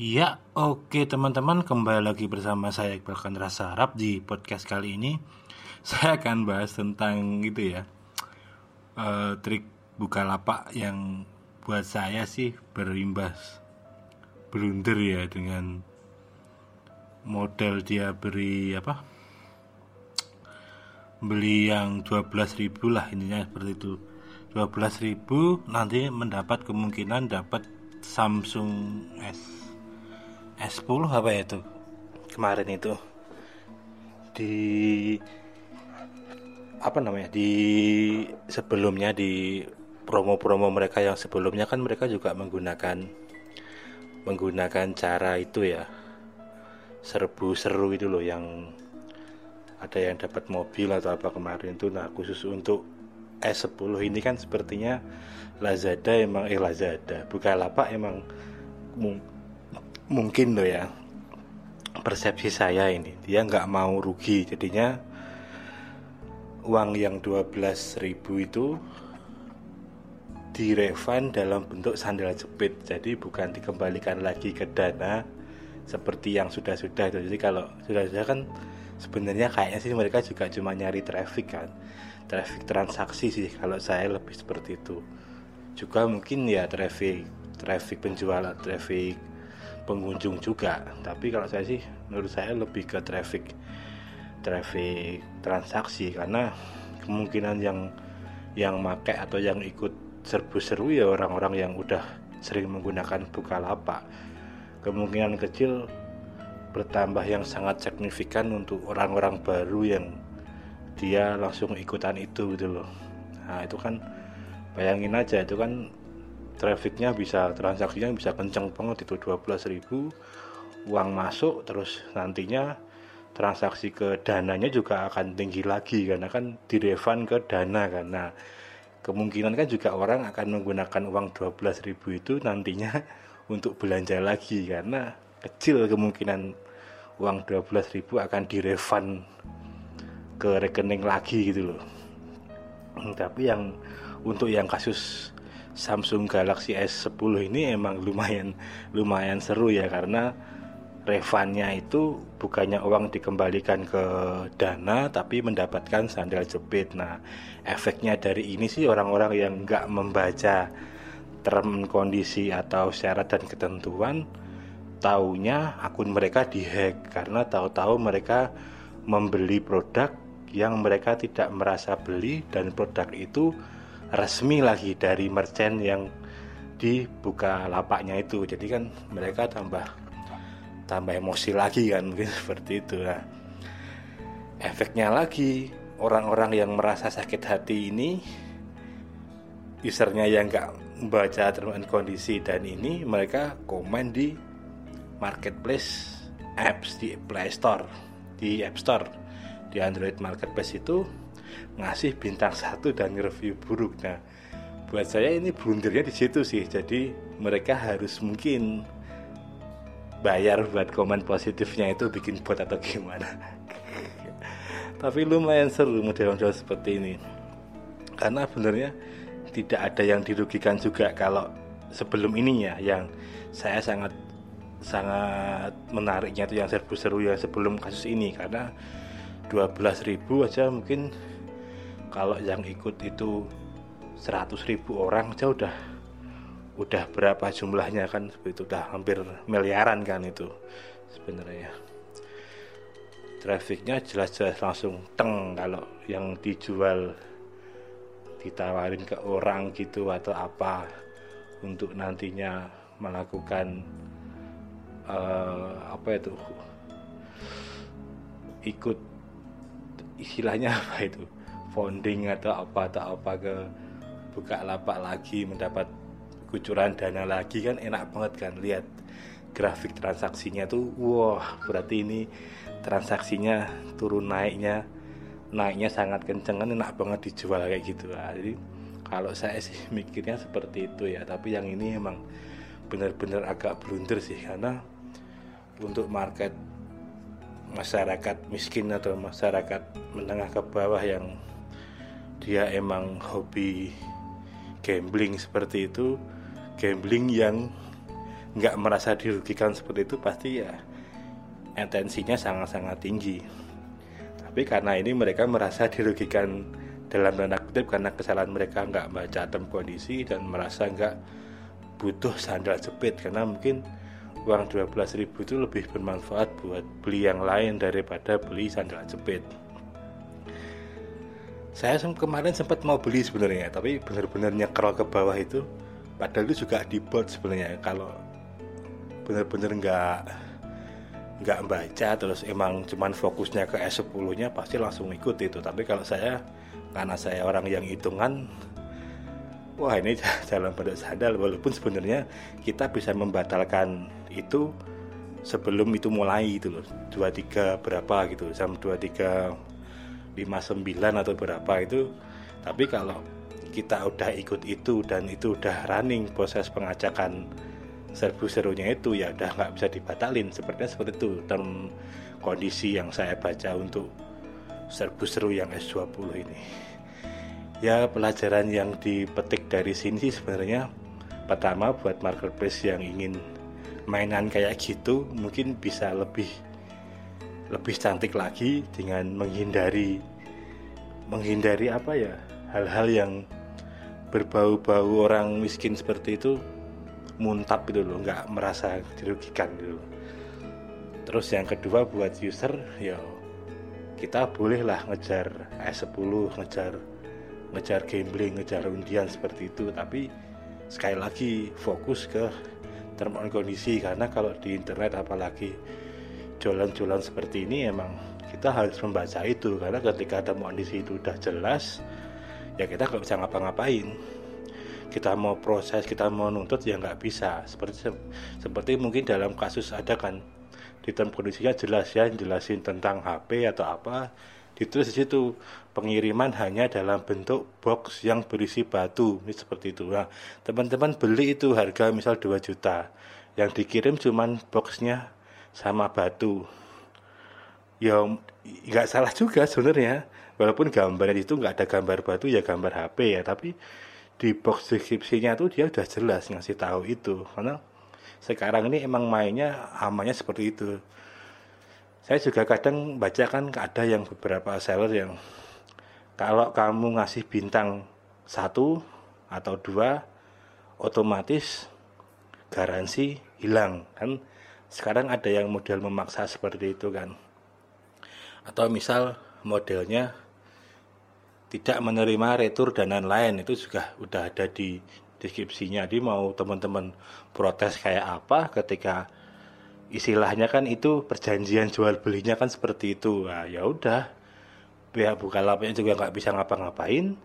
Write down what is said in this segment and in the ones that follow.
Ya, oke teman-teman, kembali lagi bersama saya Iqbal Kandra Sarap di podcast kali ini. Saya akan bahas tentang gitu ya, uh, trik buka lapak yang buat saya sih berimbas blunder ya dengan model dia beri apa? Beli yang 12.000 lah intinya seperti itu. 12.000 nanti mendapat kemungkinan dapat Samsung S S10 apa ya itu? Kemarin itu. Di apa namanya? Di sebelumnya di promo-promo mereka yang sebelumnya kan mereka juga menggunakan menggunakan cara itu ya. Serbu seru itu loh yang ada yang dapat mobil atau apa kemarin itu. Nah khusus untuk S10 ini kan sepertinya Lazada emang eh Lazada Bukalapak emang mungkin loh ya. Persepsi saya ini dia nggak mau rugi. Jadinya uang yang 12.000 itu direfund dalam bentuk sandal jepit. Jadi bukan dikembalikan lagi ke dana seperti yang sudah-sudah. Itu jadi kalau sudah-sudah kan sebenarnya kayaknya sih mereka juga cuma nyari traffic kan. Traffic transaksi sih kalau saya lebih seperti itu. Juga mungkin ya traffic traffic penjualan traffic pengunjung juga. Tapi kalau saya sih menurut saya lebih ke traffic traffic transaksi. Karena kemungkinan yang yang make atau yang ikut serbu seru ya orang-orang yang udah sering menggunakan Bukalapak. Kemungkinan kecil bertambah yang sangat signifikan untuk orang-orang baru yang dia langsung ikutan itu gitu loh. Nah itu kan bayangin aja itu kan trafficnya bisa transaksinya bisa kenceng banget itu 12.000 uang masuk terus nantinya transaksi ke dananya juga akan tinggi lagi karena kan direfund ke dana karena kemungkinan kan juga orang akan menggunakan uang 12.000 itu nantinya untuk belanja lagi karena kecil kemungkinan uang 12.000 akan direfund ke rekening lagi gitu loh. Tapi yang untuk yang kasus Samsung Galaxy S10 ini emang lumayan lumayan seru ya karena refundnya itu bukannya uang dikembalikan ke dana tapi mendapatkan sandal jepit. Nah efeknya dari ini sih orang-orang yang nggak membaca term kondisi atau syarat dan ketentuan taunya akun mereka dihack karena tahu-tahu mereka membeli produk yang mereka tidak merasa beli dan produk itu resmi lagi dari merchant yang dibuka lapaknya itu. Jadi kan mereka tambah tambah emosi lagi kan mungkin seperti itu. Nah efeknya lagi orang-orang yang merasa sakit hati ini usernya yang nggak membaca term kondisi dan ini mereka komen di marketplace apps di Play Store di App Store di Android Marketplace itu ngasih bintang satu dan review buruk nah buat saya ini blundernya di situ sih. Jadi mereka harus mungkin bayar buat komen positifnya itu bikin bot atau gimana. Tapi lumayan seru model-model seperti ini. Karena sebenarnya tidak ada yang dirugikan juga kalau sebelum ini ya yang saya sangat sangat menariknya itu yang serbu seru yang sebelum kasus ini. Karena 12.000 aja mungkin kalau yang ikut itu 100 ribu orang aja udah udah berapa jumlahnya kan? Itu udah hampir miliaran kan itu sebenarnya. Trafficnya jelas-jelas langsung teng. Kalau yang dijual ditawarin ke orang gitu atau apa untuk nantinya melakukan uh, apa itu? Ikut istilahnya apa itu founding atau apa atau apa ke buka lapak lagi mendapat kucuran dana lagi kan enak banget kan lihat grafik transaksinya tuh wah berarti ini transaksinya turun naiknya naiknya sangat kenceng kan enak banget dijual kayak gitu lah. jadi kalau saya sih mikirnya seperti itu ya tapi yang ini emang benar-benar agak blunder sih karena untuk market masyarakat miskin atau masyarakat menengah ke bawah yang dia emang hobi gambling seperti itu gambling yang nggak merasa dirugikan seperti itu pasti ya intensinya sangat-sangat tinggi. Tapi karena ini mereka merasa dirugikan dalam tanda kutip karena kesalahan mereka nggak baca term kondisi dan merasa nggak butuh sandal jepit karena mungkin uang 12.000 itu lebih bermanfaat buat beli yang lain daripada beli sandal jepit saya kemarin sempat mau beli sebenarnya tapi benar-benar nyekrol ke bawah itu. Padahal itu juga di bot sebenarnya. Kalau benar-benar nggak nggak baca terus emang cuman fokusnya ke S10 nya pasti langsung ikut itu. Tapi kalau saya karena saya orang yang hitungan wah ini jalan pada sadar. Walaupun sebenarnya kita bisa membatalkan itu sebelum itu mulai itu loh. 23 berapa gitu jam 23 59 atau berapa itu tapi kalau kita udah ikut itu dan itu udah running proses pengacakan serbu serunya itu ya udah nggak bisa dibatalin. Sepertinya seperti itu. Term kondisi yang saya baca untuk serbu seru yang S20 ini. Ya pelajaran yang dipetik dari sini sih sebenarnya pertama buat marketplace yang ingin mainan kayak gitu mungkin bisa lebih lebih cantik lagi dengan menghindari menghindari apa ya hal-hal yang berbau-bau orang miskin seperti itu muntap gitu loh nggak merasa dirugikan gitu terus yang kedua buat user ya kita bolehlah ngejar S10 ngejar ngejar gambling ngejar undian seperti itu. Tapi sekali lagi fokus ke term kondisi karena kalau di internet apalagi jualan-jualan seperti ini emang kita harus membaca itu karena ketika term kondisi itu udah jelas ya kita nggak bisa ngapa-ngapain. Kita mau proses kita mau nuntut ya nggak bisa. Seperti seperti mungkin dalam kasus ada kan di term kondisinya jelas ya jelasin tentang HP atau apa ditulis di situ pengiriman hanya dalam bentuk box yang berisi batu ini seperti itu. Nah teman-teman beli itu harga misal 2 juta yang dikirim cuman boxnya sama batu ya nggak salah juga sebenarnya. Walaupun gambarnya itu nggak ada gambar batu ya gambar HP ya. Tapi di box deskripsinya tuh dia udah jelas ngasih tahu itu. Karena sekarang ini emang mainnya amannya seperti itu. Saya juga kadang baca kan ada yang beberapa seller yang kalau kamu ngasih bintang satu atau dua otomatis garansi hilang. Kan sekarang ada yang model memaksa seperti itu kan atau misal modelnya tidak menerima retur dan lain-lain itu juga udah ada di deskripsinya. Jadi mau teman-teman protes kayak apa ketika istilahnya kan itu perjanjian jual belinya kan seperti itu. Nah, ya udah pihak bukalapaknya juga nggak bisa ngapa-ngapain.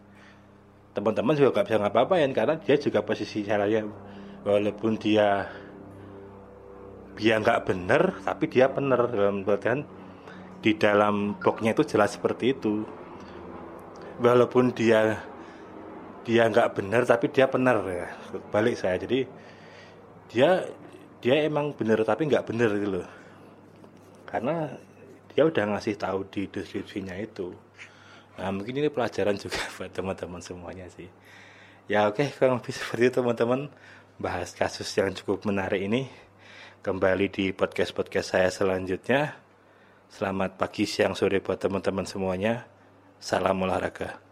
Teman-teman juga nggak bisa ngapa-ngapain karena dia juga posisi caranya walaupun dia dia nggak bener tapi dia bener. Dalam kan di dalam boxnya itu jelas seperti itu. Walaupun dia dia nggak benar tapi dia benar ya. Balik saya jadi dia dia emang benar tapi nggak benar gitu loh. Karena dia udah ngasih tahu di deskripsinya itu. Nah mungkin ini pelajaran juga buat teman-teman semuanya sih. Ya oke kalau lebih seperti itu teman-teman. Bahas kasus yang cukup menarik ini. Kembali di podcast podcast saya selanjutnya selamat pagi siang sore buat teman-teman semuanya Salam olahraga.